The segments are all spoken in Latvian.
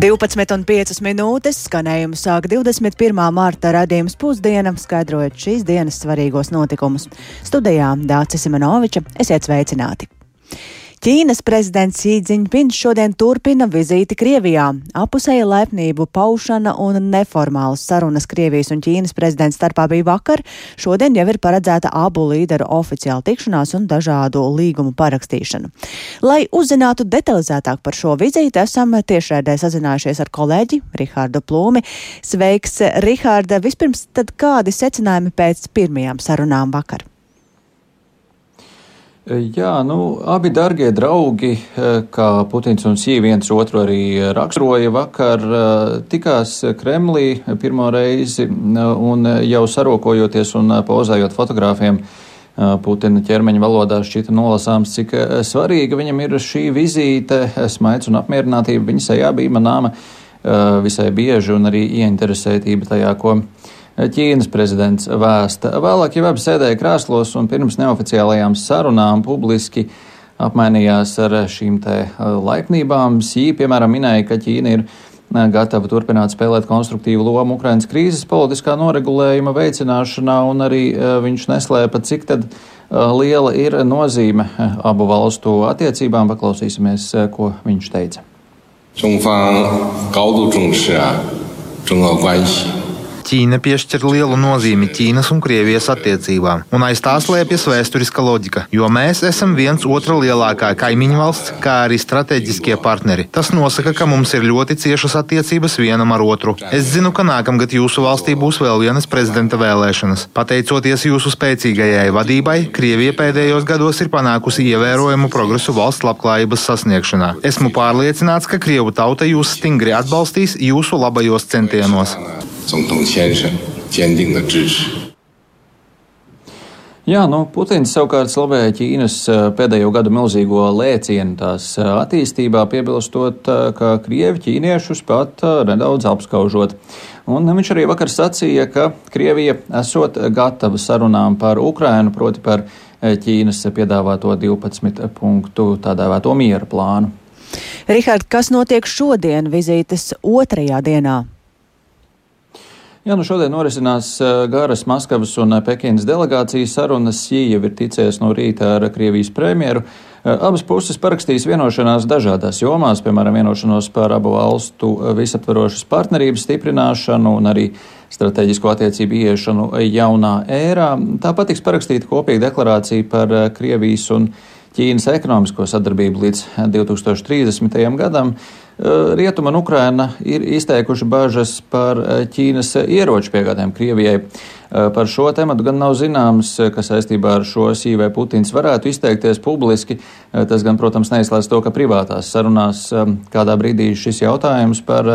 12,5 minūtes skanējumu sāk 21. mārta radījums pusdiena, skaidrojot šīs dienas svarīgos notikumus. Studijā Dācis Simenoviča, esiet sveicināti! Ķīnas prezidents Sīdziņpins šodien turpina vizīti Krievijā. Apusēja laipnību paušana un neformālas sarunas Krievijas un Ķīnas prezidents starpā bija vakar. Šodien jau ir paredzēta abu līderu oficiāla tikšanās un dažādu līgumu parakstīšana. Lai uzzinātu detalizētāk par šo vizīti, esam tiešraidē sazinājušies ar kolēģi Rihārdu Plūmi. Sveiks, Rihārda! Vispirms tad kādi secinājumi pēc pirmajām sarunām vakar? Jā, nu, abi darbie draugi, eh, kā Putins un Sīvi viens otru arī raksturoja vakar, eh, tikās Kremlī pirmo reizi un jau sarokojoties un pozējot fotogrāfiem. Putina ķermeņa valodā šķita nolasāms, cik svarīga viņam ir šī vizīte, smaids un apmierinātība. Viņa sejā bija manāma visai bieži un arī ieinteresētība tajā, ko Ķīnas prezidents vēsta. Vēlāk jau abi sēdēja krēslos un pirms neoficiālajām sarunām publiski apmainījās ar šīm te e, laipnībām. Sī, piemēram, minēja, ka Ķīna ir e, gatava turpināt spēlēt konstruktīvu lomu Ukrainas krīzes politiskā noregulējuma veicināšanā, un arī e, viņš neslēpa, cik tad liela ir nozīme abu valstu attiecībām. Paklausīsimies, ko viņš teica. 中方高度重视啊中俄关系。Ķīna piešķir lielu nozīmi Ķīnas un Krievijas attiecībām, un aiz tā slēpjas vēsturiska loģika, jo mēs esam viens otra lielākā kaimiņu valsts, kā arī strateģiskie partneri. Tas nosaka, ka mums ir ļoti ciešas attiecības vienam ar otru. Es zinu, ka nākamgad jūsu valstī būs vēl vienas prezidenta vēlēšanas. Pateicoties jūsu spēcīgajai vadībai, Krievija pēdējos gados ir panākusi ievērojamu progresu valsts labklājības sasniegšanā. Esmu pārliecināts, ka Krievu tauta jūs stingri atbalstīs jūsu labajos centienos. 总统先生坚定的支持。Jā, nu, Putins savukārt slavēja Ķīnas eh, pēdējo gadu milzīgo lēcienu tās eh, attīstībā, piebilstot, eh, ka krievi ķīniešus pat nedaudz apskaužot. Un viņš arī vakar sacīja, ka Krievija esot gatava sarunām par Ukrainu, proti par Ķīnas piedāvāto 12 punktu tādēvēto miera plānu. Rihard, kas notiek šodien vizītes otrajā dienā? Jā, nu šodien norisinās garas Maskavas un Pekinas delegācijas sarunas. Jī jau ir ticējis no rīta ar Krievijas premjeru. Abas puses parakstīs vienošanās dažādās jomās, piemēram, vienošanos par abu valstu visaptvarošas partnerības stiprināšanu un arī strateģisko attiecību ieiešanu jaunā ērā. Tāpat tiks parakstīta kopīga deklarācija par Krievijas un Ķīnas ekonomisko sadarbību līdz 2030. gadam. Eh, Rietuma un Ukraina ir izteikuši bažas par eh, Ķīnas ieroču piegādēm Krievijai. Eh, par šo tematu gan nav zināms, ka saistībā ar šo sīvē Putins varētu izteikties publiski. Tas gan, protams, neizslēdz to, ka privātās sarunās kādā brīdī šis jautājums par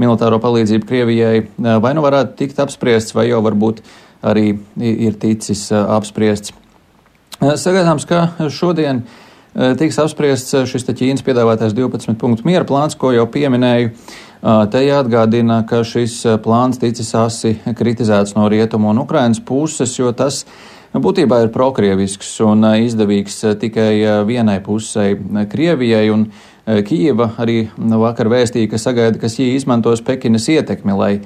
militāro palīdzību Krievijai vai nu varētu tikt apspriests, vai jau varbūt arī ir ticis apspriests. Sagaidāms, ka šodien Eh, tiks apspriests eh, šis Ķīnas piedāvātais 12 punktu miera plāns, ko jau pieminēju. Eh, te jāatgādina, ka šis plāns ticis asi kritizēts no rietumu un Ukrainas puses, jo tas būtībā ir prokrievisks un izdevīgs tikai vienai pusē - Krievijai. Kijeva arī vakar vēstīja, ka sagaida, ka Sī izmantos Pekinas ietekmi, lai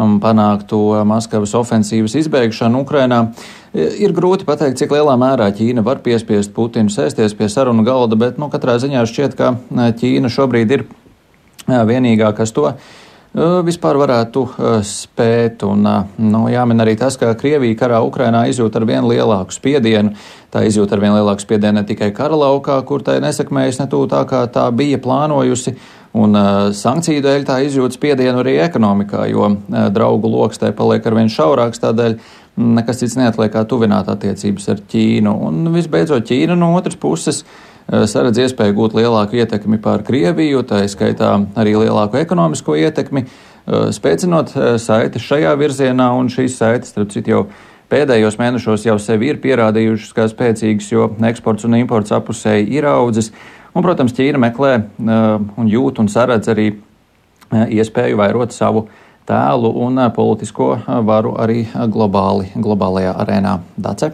um, panāktu Maskavas ofensīvas izbeigšanu Ukrainā. Ir grūti pateikt, cik lielā mērā Ķīna var piespiest Putinu sēsties pie sarunu galda, bet nu, katrā ziņā šķiet, ka Ķīna šobrīd ir vienīgā, kas to vispār varētu spēt. Un, nu, jāmin arī tas, ka Krievija karā Ukrainā izjūt ar vien lielāku spiedienu. Tā izjūt ar vien lielāku spiedienu ne tikai kara laukā, kur tai nesakmējas ne tūlīt tā, kā tā bija plānojusi. Un uh, sankciju dēļ tā izjūt spiedienu arī ekonomikā, jo uh, draugu lokus tai paliek ar vien šaurāks. Tādēļ nekas cits neatliek kā tuvināt attiecības ar Ķīnu. Un visbeidzot, Ķīna no otras puses eh, saredz iespēju gūt lielāku ietekmi pār Krieviju, tā izskaitā arī lielāku ekonomisko ietekmi, eh, spēcinot eh, saites šajā virzienā, un šīs saites, starp citu, jau pēdējos mēnešos jau sevi ir pierādījušas kā spēcīgas, jo eksports un imports apusēji ir audzis. Un, protams, Ķīna meklē un jūt un saredz arī iespēju vairot savu tēlu un politisko varu arī globāli, globālajā arēnā. Dace?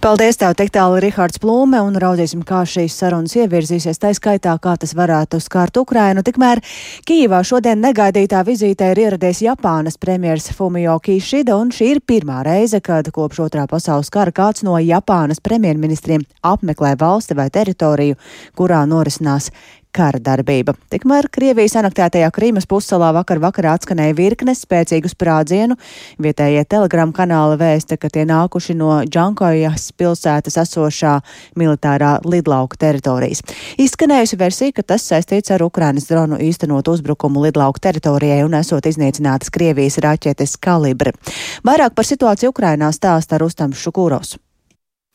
Paldies tev, tik tālu Rihards Plūme, un raudzīsim, kā šīs sarunas ievirzīsies, tā skaitā, kā tas varētu skārt Ukrainu. Tikmēr Kīvā šodien negaidītā vizītē ir ieradies Japānas premjers Fumio Kishida, un šī ir pirmā reize, kad kopš otrā pasaules kara kāds no Japānas premjerministriem apmeklē valsti vai teritoriju, kurā norisinās kara darbība. Tikmēr Krievijas anektētajā Krīmas pussalā vakar vakarā atskanēja virkne spēcīgu sprādzienu. Vietējie telegramu kanāli vēsta, ka tie nākuši no Džankojas pilsētas esošā militārā lidlauka teritorijas. Izskanējusi versija, ka tas saistīts ar Ukrainas dronu īstenot uzbrukumu lidlauka teritorijai un esot iznīcinātas Krievijas raķetes kalibri. Vairāk par situāciju Ukrainā stāsta Rustams Šukūros.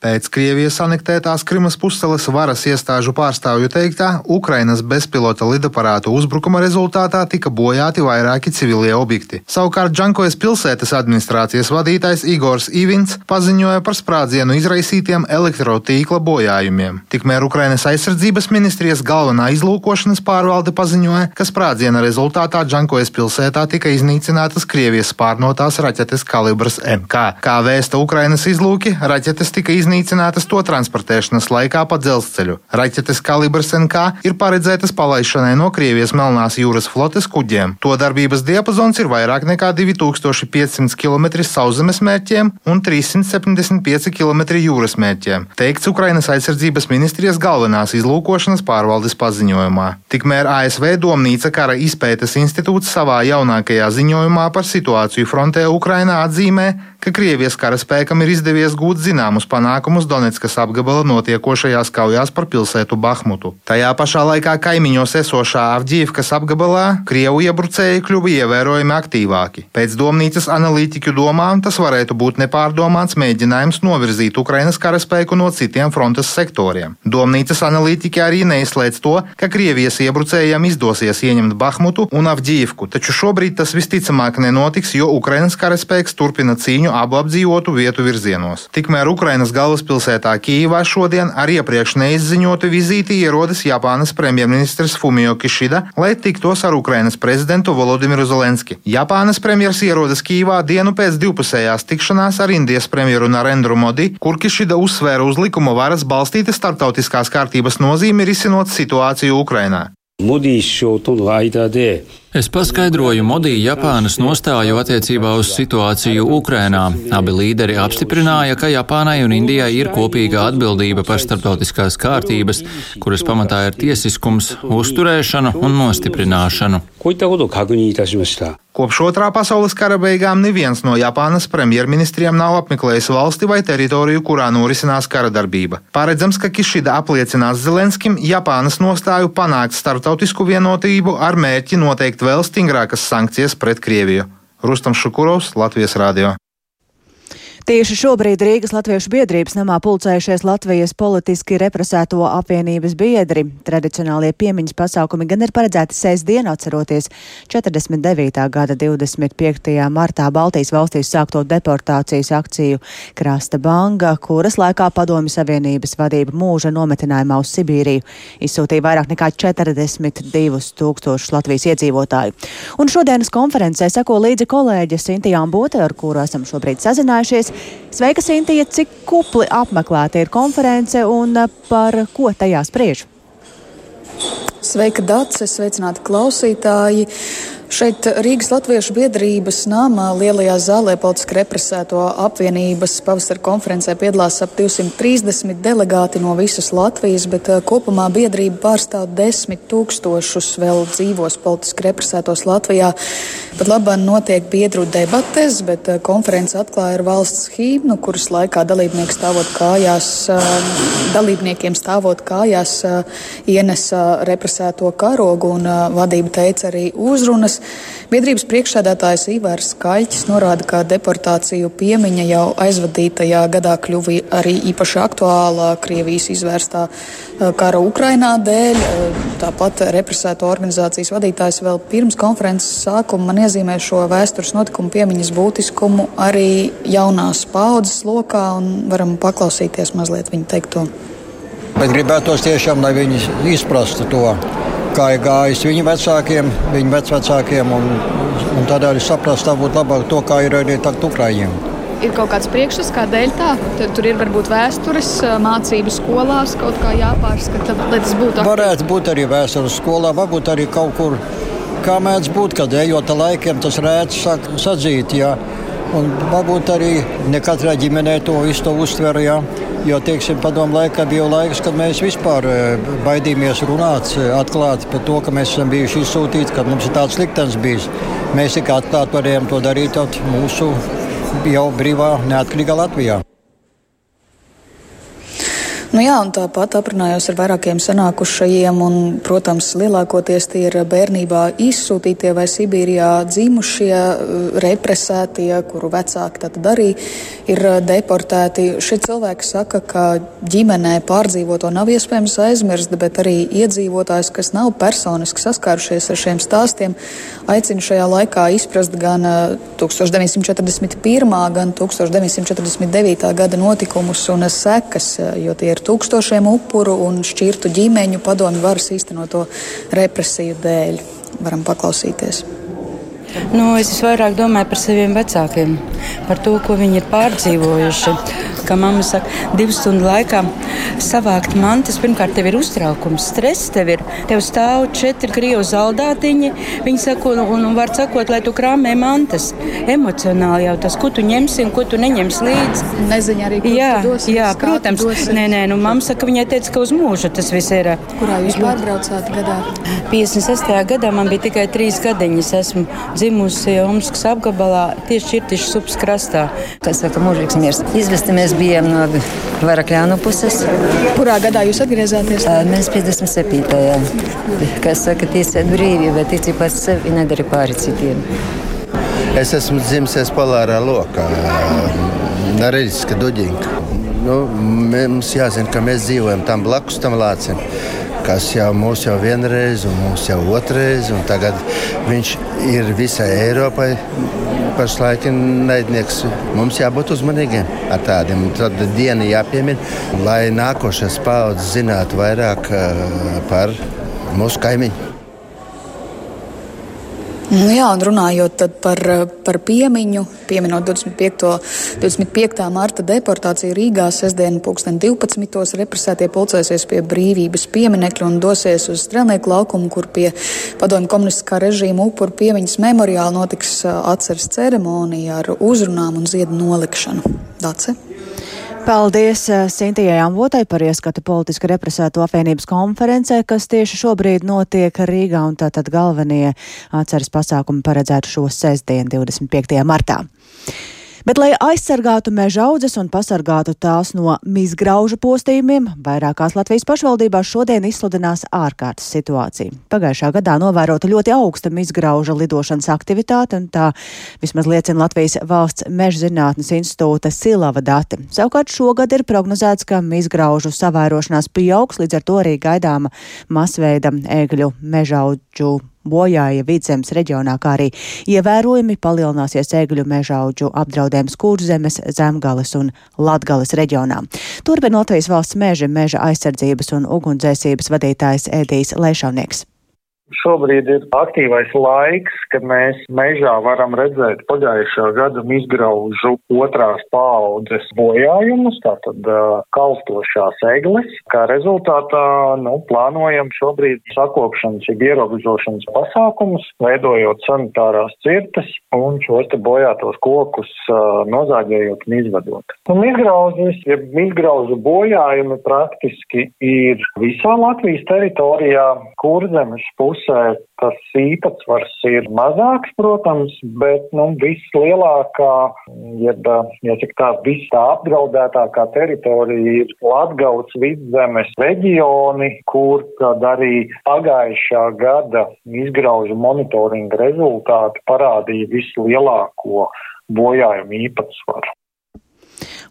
Pēc Krievijas anektētās Krimas pusceles varas iestāžu pārstāvju teiktā, Ukrainas bezpilota lidaparātu uzbrukuma rezultātā tika bojāti vairāki civilie objekti. Savukārt Džankojas pilsētas administrācijas vadītājs Igors Ivins paziņoja par sprādzienu izraisītiem elektrotīkla bojājumiem. Tikmēr Ukrainas aizsardzības ministrijas galvenā izlūkošanas pārvalde paziņoja, ka sprādziena rezultātā Džankojas pilsētā tika iznīcinātas Krievijas pārnotās raķetes kalibrs MK. Kā vēsta Ukrainas izlūki, raķetes tika iznīcinātas iznīcinātas to transportēšanas laikā pa dzelzceļu. Raķetes kalibrs NK ir paredzētas palaišanai no Krievijas Melnās jūras flotes kuģiem. To darbības diapazons ir vairāk nekā 2500 km sauszemes mērķiem un 375 km jūras mērķiem, teikts Ukrainas aizsardzības ministrijas galvenās izlūkošanas pārvaldes paziņojumā. Tikmēr ASV Domnīca kara izpētes institūts savā jaunākajā ziņojumā par situāciju frontē Ukrainā atzīmē, ka Krievijas karaspēkam ir izdevies gūt zināmus panākumus Donetskas apgabala notiekošajās kaujās par pilsētu Bahmutu. Tajā pašā laikā kaimiņos esošā Avģīvkas apgabalā Krievu iebrucēji kļuva ievērojami aktīvāki. Pēc domnīcas analītiķu domām tas varētu būt nepārdomāts mēģinājums novirzīt Ukrainas karaspēku no citiem frontes sektoriem. Domnīcas analītiķi arī neizslēdz to, ka Krievijas iebrucējiem izdosies ieņemt Bahmutu un Avģīvku, taču šobrīd tas visticamāk nenotiks, jo Ukrainas karaspēks turpina cīņu abu apdzīvotu vietu virzienos. Tikmēr Ukrainas galvaspilsētā Kīvā šodien ar iepriekš neizziņotu vizīti ierodas Japānas premjerministrs Fumio Kishida, lai tiktos ar Ukrainas prezidentu Volodimiru Zelenski. Japānas premjers ierodas Kīvā dienu pēc divpusējās tikšanās ar Indijas premjeru Narendru Modi, kur Kishida uzsvēra uz likuma varas balstītas starptautiskās kārtības nozīmi risinot situāciju Ukrainā. Modijas šo tonu aidā dēļ. Es paskaidroju Modī Japānas nostāju attiecībā uz situāciju Ukrainā. Abi līderi apstiprināja, ka Japānai un Indijai ir kopīga atbildība par starptautiskās kārtības, kuras pamatā ir tiesiskums, uzturēšanu un nostiprināšanu. Kopš otrā pasaules kara beigām neviens no Japānas premjerministriem nav apmeklējis valsti vai teritoriju, kurā norisinās kara darbība. Paredzams, ka Kišida apliecinās Zelenskim Japānas nostāju panākt starptautisku vienotību ar mērķi noteikt vēl stingrākas sankcijas pret Krieviju. Rustam Šukurovs, Latvijas Rādio. Tieši šobrīd Rīgas Latviešu biedrības namā pulcējušies Latvijas politiski represēto apvienības biedri. Tradicionālie piemiņas pasākumi gan ir paredzēti sēsdien atceroties 49. gada 25. martā Baltijas valstīs sākto deportācijas akciju Krasta Banga, kuras laikā Padomju Savienības vadība mūža nometinājumā uz Sibīriju izsūtīja vairāk nekā 42 tūkstošus Latvijas iedzīvotāju. Un šodienas konferencē seko līdzi kolēģe Sintijām Bote, ar kuru esam šobrīd sazinājušies. Sveika, Sintija! Cik kupli apmeklēta ir konference un eh, par ko tajā spriež? Sveika, Dārts! Sveicināti klausītāji! Šeit Rīgas Latviešu biedrības namā lielajā zālē politiski represēto apvienības pavasara konferencē piedalās ap 230 delegāti no visas Latvijas, bet eh, kopumā biedrība pārstāv desmit tūkstošus vēl dzīvos politiski represētos Latvijā. Pat labāk notiek biedru debates, bet eh, konference atklāja ar valsts hīmnu, kuras laikā dalībnieki stāvot kājās, eh, dalībniekiem stāvot kājās ienesa represēto karogu un vadība teica arī uzrunas. Biedrības priekšsēdētājs Ivars Kaļķis norāda, ka deportāciju piemiņa jau aizvadītajā gadā kļuva arī īpaši aktuālā Krievijas izvērstā eh, kara Ukrainā dēļ. Eh, tāpat represēto organizācijas vadītājs vēl pirms konferences sākuma man iezīmē šo vēstures notikumu piemiņas būtiskumu arī jaunās paudzes lokā un varam paklausīties mazliet viņa teikto. Bet gribētos tiešām, lai viņi izprastu to kā ir gājis viņu vecākiem, viņu vecvecākiem. Un, un tādēļ saprast, tā būtu labāk to, kā ir arī tagad Ukraiņiem. ir kaut kāds priekšstats, kādēļ tā. Tur ir varbūt vēstures, mācību skolās kaut kā jāpārskata, lai tas būtu. Aktīvi. Varētu būt arī vēstures skolā, varbūt arī kaut kur. Kā mēdz būt, kad ejot laikiem, tas rēts sāk sadzīt. Jā. Un varbūt arī ne katrā ģimenē to visu to uztver. Jā. Jo, teiksim, padomu laikā bija laiks, kad mēs vispār baidījāmies runāt atklāti par to, ka mēs esam bijuši izsūtīti, ka mums ir tāds liktenis bijis. Mēs tikai atklāti varējām to darīt mūsu jau brīvā, neatkarīgā Latvijā. Nu jā, un tāpat aprunājos ar vairākiem sanākušajiem, un, protams, lielākoties tie ir bērnībā izsūtītie vai Sibīrijā dzimušie, represētie, kuru vecāki tad arī ir deportēti. Šie cilvēki saka, ka ģimenē pārdzīvoto nav iespējams aizmirst, bet arī iedzīvotājs, kas nav personiski saskārušies ar šiem stāstiem, aicina šajā laikā izprast gan 1941. Eh, gan 1949. gada notikumus un sekas, jo tie ir tūkstošiem upuru un šķirtu ģimeņu padomju varas īstenoto represiju dēļ. Varam paklausīties. Nu, es vairāk domāju par saviem vecākiem, par to, ko viņi ir pārdzīvojuši kā mamma saka, divu stundu laikā savākt mantas. Pirmkārt, tev ir uztraukums, stress, tev ir tev stāv četri krievu zaldātiņi. Viņi saka, un, un, un var sakot, lai tu krāmē mantas. Emocionāli jau tas, ko tu ņemsi un ko tu neņemsi līdzi. Nezinu arī, jā, dosies, jā, protams. Nē, nē, nu mamma saka, viņai teica, ka uz mūžu tas viss ir. Kurā jūs pārbraucāt gadā? 56. gadā man bija tikai trīs gadiņas. Esmu dzimusi Omskas apgabalā, tieši Čirtišas upes krastā. Tas saka, mūžīgs miers. Izvestamies bijām no Varakļānu puses. Kurā gadā jūs atgriezāties? Mēs 57. Jā. Kas saka, tiesēt brīvība, tici pats sevi, nedari pāri citiem. Es esmu dzimis polārā lokā, Nareļska duģinka. Nu, mums jāzina, ka mēs dzīvojam tam blakus tam lācim kas jau mūs jau vienreiz, un mūs jau otrreiz, un tagad viņš ir visai Eiropai pašlaik ir naidnieks. Mums jābūt uzmanīgiem ar tādiem. Tad diena jāpiemina, lai nākošais paudzes zinātu vairāk eh, par mūsu kaimiņu. Nu jā, un runājot par, par piemiņu, pieminot 25. 25. marta deportāciju Rīgā, sestdien, 2012. represētie pulcēsies pie brīvības pieminekļa un dosies uz strelnieku laukumu, kur pie padomju komunistiskā režīma upuru piemiņas memoriāla notiks atceres ceremonija ar uzrunām un ziedu nolikšanu. Dace? Paldies eh, Sintijai Amvotai par ieskatu politiski represēto apvienības konferencē, kas tieši šobrīd notiek Rīgā, un tātad galvenie atceres pasākumi paredzētu šo sestdien, 25. martā. Bet, lai aizsargātu meža audzes un pasargātu tās no mizgraužu postījumiem, vairākās Latvijas pašvaldībās šodien izsludinās ārkārtas situācija. Pagājušā gadā novērota ļoti augsta mizgrauža lidošanas aktivitāte, un tā vismaz liecina Latvijas valsts meža zinātnes institūta Silava dati. Savukārt šogad ir prognozēts, ka mizgraužu savērošanās pieaugs, līdz ar to arī gaidāma masveida ēgļu mežaudžu bojāja vidzemes reģionā, kā arī ievērojami palielināsies ēgļu mežaudžu apdraudējums Kurzemes, Zemgales un Latgales reģionā. Turpin Latvijas valsts meža, meža aizsardzības un ugunsdzēsības vadītājs Ēdijs Leišavnieks. Šobrīd ir aktīvais laiks, kad mēs mežā varam redzēt pagājušā gada izgraužu otrās paaudzes bojājumus, tātad kalstošās egles. Kā rezultātā, nu, plānojam šobrīd sakopšanas, jeb ierobežošanas pasākumus, veidojot sanitārās cirtas un šos te bojātos kokus nozāģējot un izvedot. Un izgrauzes, jeb izgraužu bojājumi praktiski ir visā Latvijas teritorijā, kurzemes pusē pusē tas īpatsvars ir mazāks, protams, bet nu, vislielākā, jeb, jāsaka tā, viss tā apdraudētākā teritorija ir Latgauts vidzemes reģioni, kur tad arī pagājušā gada izgraužu monitoringa rezultāti parādīja vislielāko bojājumu īpatsvaru.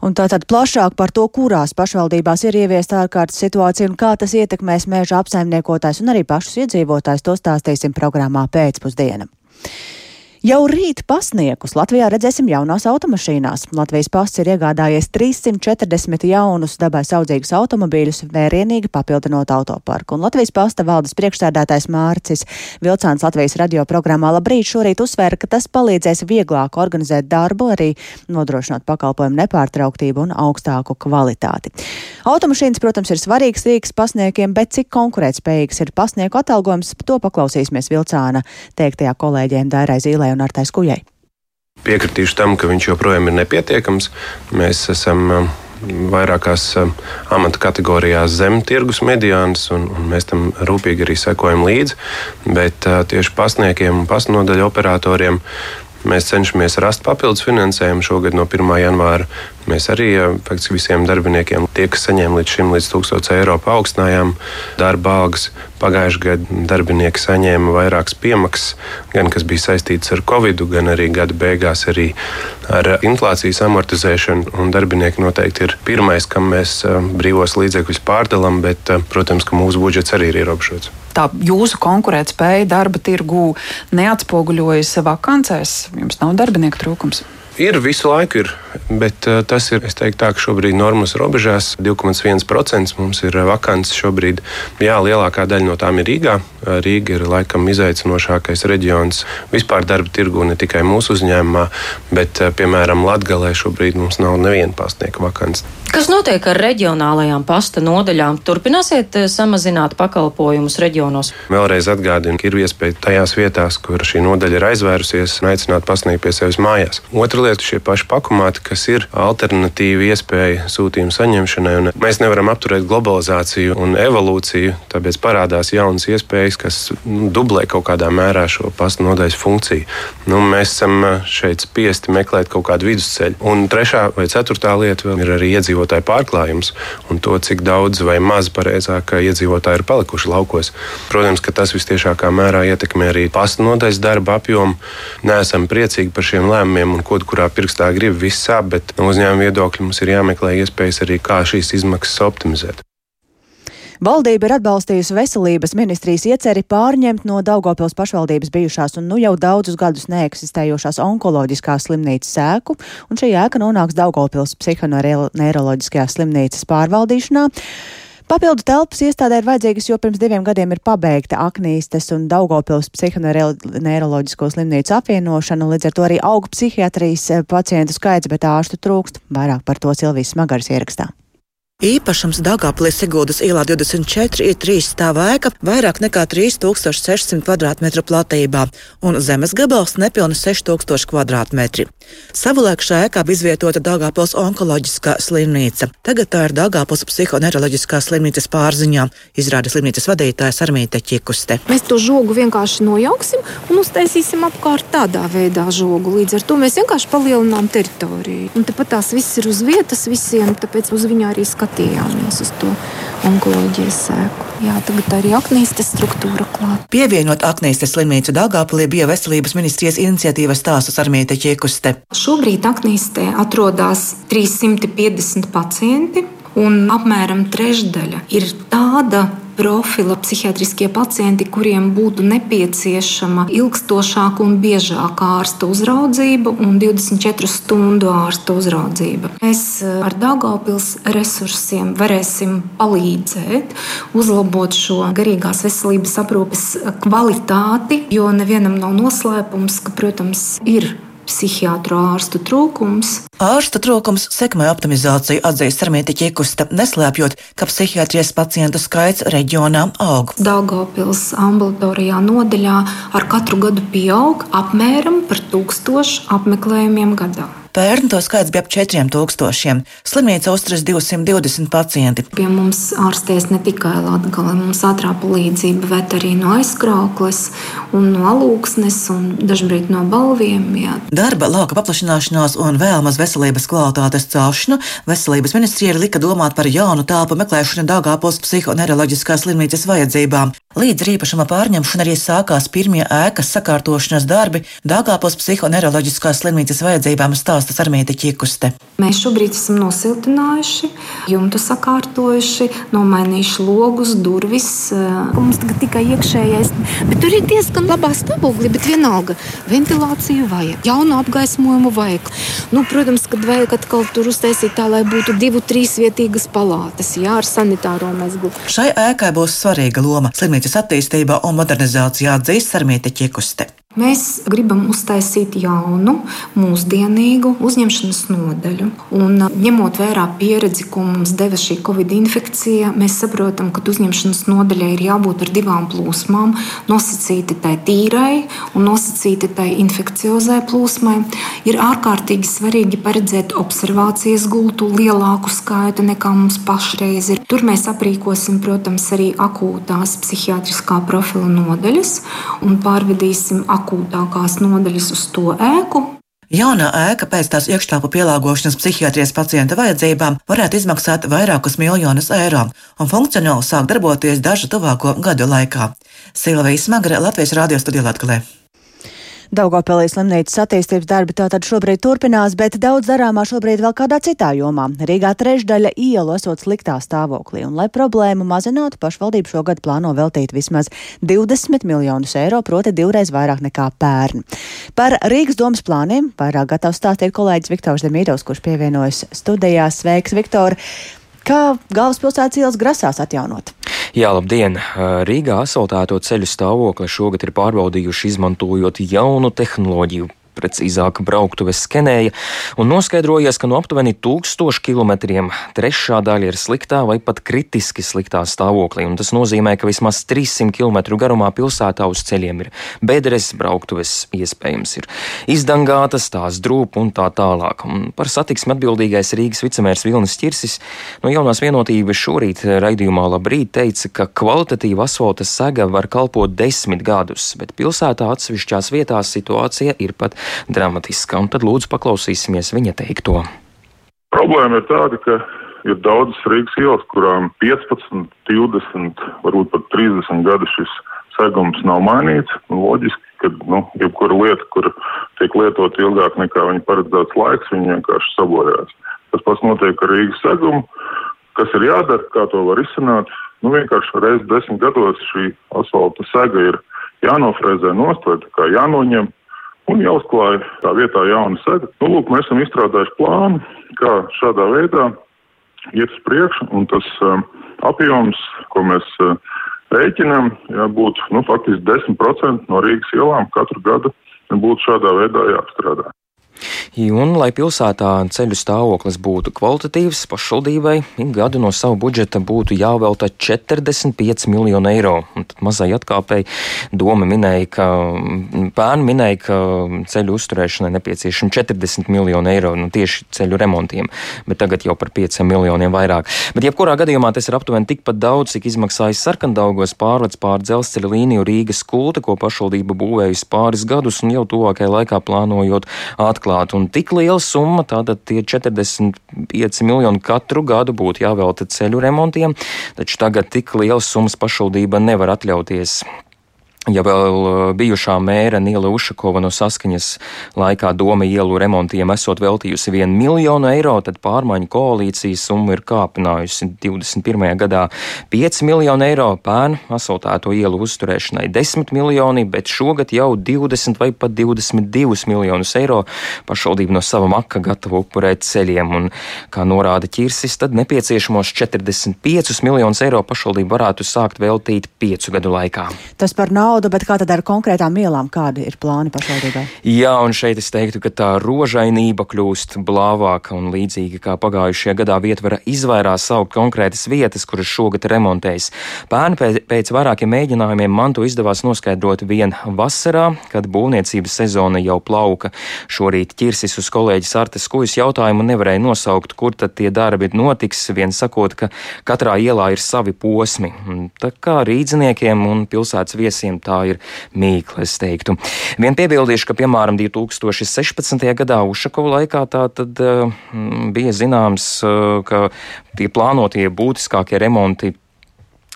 Un tātad plašāk par to, kurās pašvaldībās ir ieviesta ārkārtas situācija un kā tas ietekmēs mēža apsaimniekotājs un arī pašus iedzīvotājs, to stāstīsim programmā pēcpusdiena. Jau rīt pasniegus Latvijā redzēsim jaunās automašīnās. Latvijas pasts ir iegādājies 340 jaunus dabai saudzīgus automobīļus, vērienīgi papildinot autoparku. Un Latvijas pasta valdes priekšsēdētājs Mārcis Vilcāns Latvijas radio programmā Labrīt šorīt uzsvēra, ka tas palīdzēs vieglāk organizēt darbu, arī nodrošināt pakalpojumu nepārtrauktību un augstāku kvalitāti. Automašīnas, protams, ir svarīgs rīks pasniekiem, bet cik konkurētspējīgs ir pasnieku atalgojums, to paklausīsimies Vilcāna teiktajā kolēģiem Dairai Zīlē un Artais Kujai. Piekritīšu tam, ka viņš joprojām ir nepietiekams. Mēs esam um, vairākās um, amata kategorijās zem tirgus mediānas, un, un mēs tam rūpīgi arī sekojam līdzi. Bet uh, tieši pasniekiem un pasnodaļu operatoriem mēs cenšamies rast papildus finansējumu šogad no 1. janvāra. Mēs arī faktiski visiem darbiniekiem, tie, kas saņēma līdz šim līdz 1000 eiro, paaugstinājām darba algas. Pagājušajā gadā darbinieki saņēma vairākas piemaksas, gan kas bija saistītas ar covid, gan arī gada beigās arī ar inflācijas amortizēšanu. Darbinieki noteikti ir pirmais, kam mēs brīvos līdzekļus pārdalām, bet, protams, ka mūsu budžets arī ir ierobežots tā jūsu konkurētspēja darba tirgū neatspoguļojas vakancēs? Jums nav darbinieku trūkums. Ir visu laiku, ir, bet uh, tas ir teiktu, tā, šobrīd normas robežās. 2,1% mums ir vakants šobrīd. Jā, lielākā daļa no tām ir Rīgā. Rīga ir laikam izaicinošākais reģions vispār darba tirgu, ne tikai mūsu uzņēmumā, bet, uh, piemēram, Latvijā šobrīd mums nav neviena pastnieka vakants. Kas notiek ar reģionālajām pasta nodaļām? Turpināsiet samazināt pakalpojumus reģionos? Vēlreiz atgādinu, ka ir iespēja tajās vietās, kur šī nodaļa ir aizvērusies, aicināt pasniegt pie sevis mājās. Otra lieta - šie paši pakumāti, kas ir alternatīva iespēja sūtījumu saņemšanai. Un mēs nevaram apturēt globalizāciju un evolūciju, tāpēc parādās jaunas iespējas, kas nu, dublē kaut kādā mērā šo pastu nodaļas funkciju. Nu, mēs esam šeit spiesti meklēt kaut kādu vidusceļu. Un trešā vai ceturtā lieta ir arī iedzīvotāju pārklājums un to, cik daudz vai maz pareizāk iedzīvotāji ir palikuši laukos. Protams, ka tas visciešākā mērā ietekmē arī pastu nodaļas darba apjomu. Nesam priecīgi par šiem lēmumiem un ko kurā pirkstā grib viss sāp, bet no uzņēmuma viedokļa mums ir jāmeklē iespējas arī, kā šīs izmaksas optimizēt. Valdība ir atbalstījusi veselības ministrijas ieceri pārņemt no Daugopils pašvaldības bijušās un nu jau daudzus gadus neeksistējošās onkoloģiskās slimnīcas sēku, un šī ēka nonāks Daugopils psihoneiroloģiskajās slimnīcas pārvaldīšanā. Papildu telpas iestādē ir vajadzīgas, jo pirms diviem gadiem ir pabeigta Aknīstes un Daugopils psihoneiroloģisko slimnīcu apvienošana, līdz ar to arī aug psihiatrijas eh, pacientu skaits, bet ārstu trūkst. Vairāk par to Silvijas Smagaras ierakstā. Īpašums Dāngāpilī Siguldas ielā 24 ir trīs stāva ēka, vairāk nekā 3600 km2 platībā, un zemes gabals nepilni 6000 km2. Savulaik šajā ēkā bija izvietota Dāngāpils onkoloģiskā slimnīca. Tagad tā ir Dāngāpils psihoneiroloģiskā slimnīcas pārziņā, izrāda slimnīcas vadītājs Armīte Čikuste. Mēs to žogu vienkārši nojauksim un uztaisīsim apkārt tādā veidā žogu. Līdz ar to mēs vienkārši palielinām teritoriju. Un tepat tās viss ir uz vietas visiem, tāpēc uz viņu arī skatījāmies uz to onkoloģijas sēku. Jā, tagad arī aknīstes struktūra klāta. Pievienot aknīstes slimnīcu Dāngāpulī bija veselības ministrijas iniciatīvas stāstus ar Mīte Čiekuste. Šobrīd aknīstē atrodas 350 pacienti. Un apmēram trešdaļa ir tāda profila psihiatriskie pacienti, kuriem būtu nepieciešama ilgstošāka un biežāka ārsta uzraudzība un 24 stundu ārsta uzraudzība. Mēs eh, ar Dāngāpils resursiem varēsim palīdzēt, uzlabot šo garīgās veselības aprūpes kvalitāti, jo nevienam nav noslēpums, ka, protams, ir psihiatru ārstu trūkums. Ārsta trūkums sekmē optimizāciju, atzīst Sarmīti Čikusta, neslēpjot, ka psihiatrijas pacientu skaits reģionā aug. Daugopils ambulatorijā nodaļā ar katru gadu pieaug apmēram par tūkstošu apmeklējumiem gadā. Pērn to skaits bija ap 4000. Slimnīca uzturas 220 pacienti. Pie mums ārstēs ne tikai Latvijas, mums ātrā palīdzība, bet arī no aizkraukles, un no alūksnes un dažkārt no balviem. Jā. Darba lauka paplašināšanās un vēlmas veselības kvalitātes celšanu veselības ministrija lika domāt par jaunu telpu meklēšanu Dāngāpils psihoneiroloģiskās slimnīcas vajadzībām. Līdz īpašuma pārņemšana arī sākās pirmie ēkas sakārtošanas darbi Dāngāpils psihoneiroloģiskās slimnīcas vajadzībām stāstā stāsta Sarmīta Čikuste. Mēs šobrīd esam nosiltinājuši, jumtu sakārtojuši, nomainījuši logus, durvis. Mums tagad tikai iekšējais, bet tur ir diezgan labā stāvoklī, bet vienalga ventilāciju vajag, jaunu apgaismojumu vajag. Nu, protams, kad vajag atkal tur uztaisīt tā, lai būtu divu, trīs vietīgas palātas, jā, ar sanitāro mezglu. Šai ēkai būs svarīga loma slimnīcas attīstībā un modernizācijā atzīst Sarmīta Čikuste. Mēs gribam uztaisīt jaunu, mūsdienīgu uzņemšanas nodaļu. Un, ņemot vērā pieredzi, ko mums deva šī covid infekcija, mēs saprotam, ka uzņemšanas nodaļai ir jābūt ar divām plūsmām - nosacīti tai tīrai un nosacīti tai infekciozai plūsmai. Ir ārkārtīgi svarīgi paredzēt observācijas gultu lielāku skaitu nekā mums pašreiz ir. Tur mēs aprīkosim, protams, arī akūtās psihiatriskā profila nodaļas un pārvedīsim akūtās akūtākās nodaļas uz to ēku. Jaunā ēka pēc tās iekštelpu pielāgošanas psihiatrijas pacienta vajadzībām varētu izmaksāt vairākus miljonus eiro un funkcionāli sāk darboties dažu tuvāko gadu laikā. Silvija Smagre, Latvijas radio studijā Latvijā. Daugopelī slimnīcas attīstības darbi tātad šobrīd turpinās, bet daudz darāmā šobrīd vēl kādā citā jomā. Rīgā trešdaļa ielu esot sliktā stāvoklī, un lai problēmu mazinātu, pašvaldība šogad plāno veltīt vismaz 20 miljonus eiro, proti divreiz vairāk nekā pērn. Par Rīgas domas plāniem vairāk gatavs stāstīt kolēģis Viktors Demīdovs, kurš pievienojas studijās. Sveiks, Viktor! Kā galvaspilsētas ielas grasās atjaunot? Jā, labdien! Rīgā asfaltēto ceļu stāvokli šogad ir pārbaudījuši izmantojot jaunu tehnoloģiju precīzāk brauktuves skenēja un noskaidrojies, ka no aptuveni 1000 km trešā daļa ir sliktā vai pat kritiski sliktā stāvoklī. Tas nozīmē, ka vismaz 300 km garumā pilsētā uz ceļiem ir bedres, brauktuves iespējams ir izdangātas, tās drūp un tā tālāk. Un par satiksmi atbildīgais Rīgas vicemērs Vilnis Čirsis no jaunās vienotības šorīt raidījumā labrīt teica, ka kvalitatīva asfalta sega var kalpot desmit gadus, bet pilsētā atsevišķās vietās situācija ir pat dramatiska. Un tad lūdzu paklausīsimies viņa teikto. Problēma ir tāda, ka ir daudzas Rīgas ielas, kurām 15, 20, varbūt pat 30 gadu šis segums nav mainīts. Loģiski, ka nu, jebkura lieta, kur tiek lietot ilgāk nekā viņa paredzēts laiks, viņa vienkārši sabojās. Tas pats notiek ar Rīgas segumu. Kas ir jādara, kā to var izsanāt? Nu, vienkārši reizes desmit gados šī asfalta sega ir jānofrēzē nost vai jānoņem un jāuzklāja tā vietā jauna sēde. Nu, lūk, mēs esam izstrādājuši plānu, kā šādā veidā iet uz priekšu, un tas um, apjoms, ko mēs uh, rēķinām, jābūt nu, faktiski 10% no Rīgas ielām katru gadu būtu šādā veidā jāapstrādā. Un, lai pilsētā ceļu stāvoklis būtu kvalitatīvs, pašvaldībai ik gadu no sava budžeta būtu jāvelta 45 miljoni eiro. Un tad mazai atkāpēji doma minēja, ka pērn minēja, ka ceļu uzturēšanai nepieciešami 40 miljoni eiro nu, tieši ceļu remontiem, bet tagad jau par 5 miljoniem vairāk. Bet jebkurā gadījumā tas ir aptuveni tikpat daudz, cik izmaksājas sarkandaugos pārvads pār dzelzceļa līniju Rīgas kulta, ko pašvaldība būvējusi pāris gadus un jau tuvākajā laikā plānojot atklāt. Un tik liela summa, tātad tie 45 miljoni katru gadu būtu jāvelta ceļu remontiem, taču tagad tik liels summas pašvaldība nevar atļauties. Ja vēl uh, bijušā mēra Nila Ušakova no saskaņas laikā doma ielu remontiem esot veltījusi 1 miljonu eiro, tad pārmaiņu koalīcijas summa ir kāpinājusi 21. gadā 5 miljonu eiro, pērn asfaltēto ielu uzturēšanai 10 miljoni, bet šogad jau 20 vai pat 22 miljonus eiro pašvaldība no sava maka gatava upurēt ceļiem, un, kā norāda ķirsis, tad nepieciešamos 45 miljonus eiro pašvaldība varētu sākt veltīt piecu gadu laikā. Tas par naudu naudu, bet kā tad ar konkrētām ielām, kādi ir plāni pašvaldībai? Jā, un šeit es teiktu, ka tā rožainība kļūst blāvāka un līdzīgi kā pagājušajā gadā vietvara izvairās saukt konkrētas vietas, kuras šogad remontējas. Pērn pēc vairākiem mēģinājumiem man to izdevās noskaidrot vien vasarā, kad būvniecības sezona jau plauka. Šorīt ķirsis uz kolēģis Artes Kujas jautājumu nevarēja nosaukt, kur tad tie darbi notiks, vien sakot, ka katrā ielā ir savi posmi. Tā kā rīdziniekiem un pilsētas viesiem tā ir mīkla, es teiktu. Vien piebildīšu, ka, piemēram, 2016. gadā Ušakova laikā tā tad uh, bija zināms, uh, ka tie plānotie būtiskākie remonti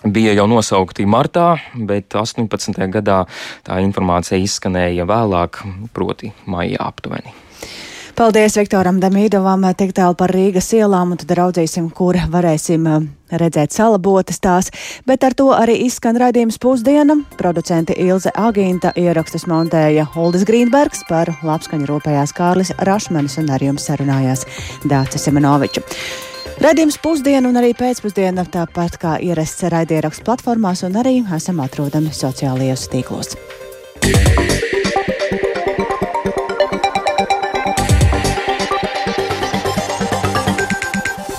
bija jau nosaukti martā, bet 18. gadā tā informācija izskanēja vēlāk, proti, maijā aptuveni. Paldies Viktoram Damīdovam tik tālu par Rīgas ielām, un tad raudzīsim, kur varēsim uh, redzēt salabotas tās, bet ar to arī izskan raidījums pusdiena. Producenti Ilze Agīnta ierakstus montēja Uldis Grīnbergs par labskaņu rūpējās Kārlis Rašmanis un ar jums sarunājās Dācis Semenoviča. Radījums pusdienu un arī pēcpusdiena, tāpat kā ierasts raidierakstu platformās, un arī esam atrodami sociālajos tīklos.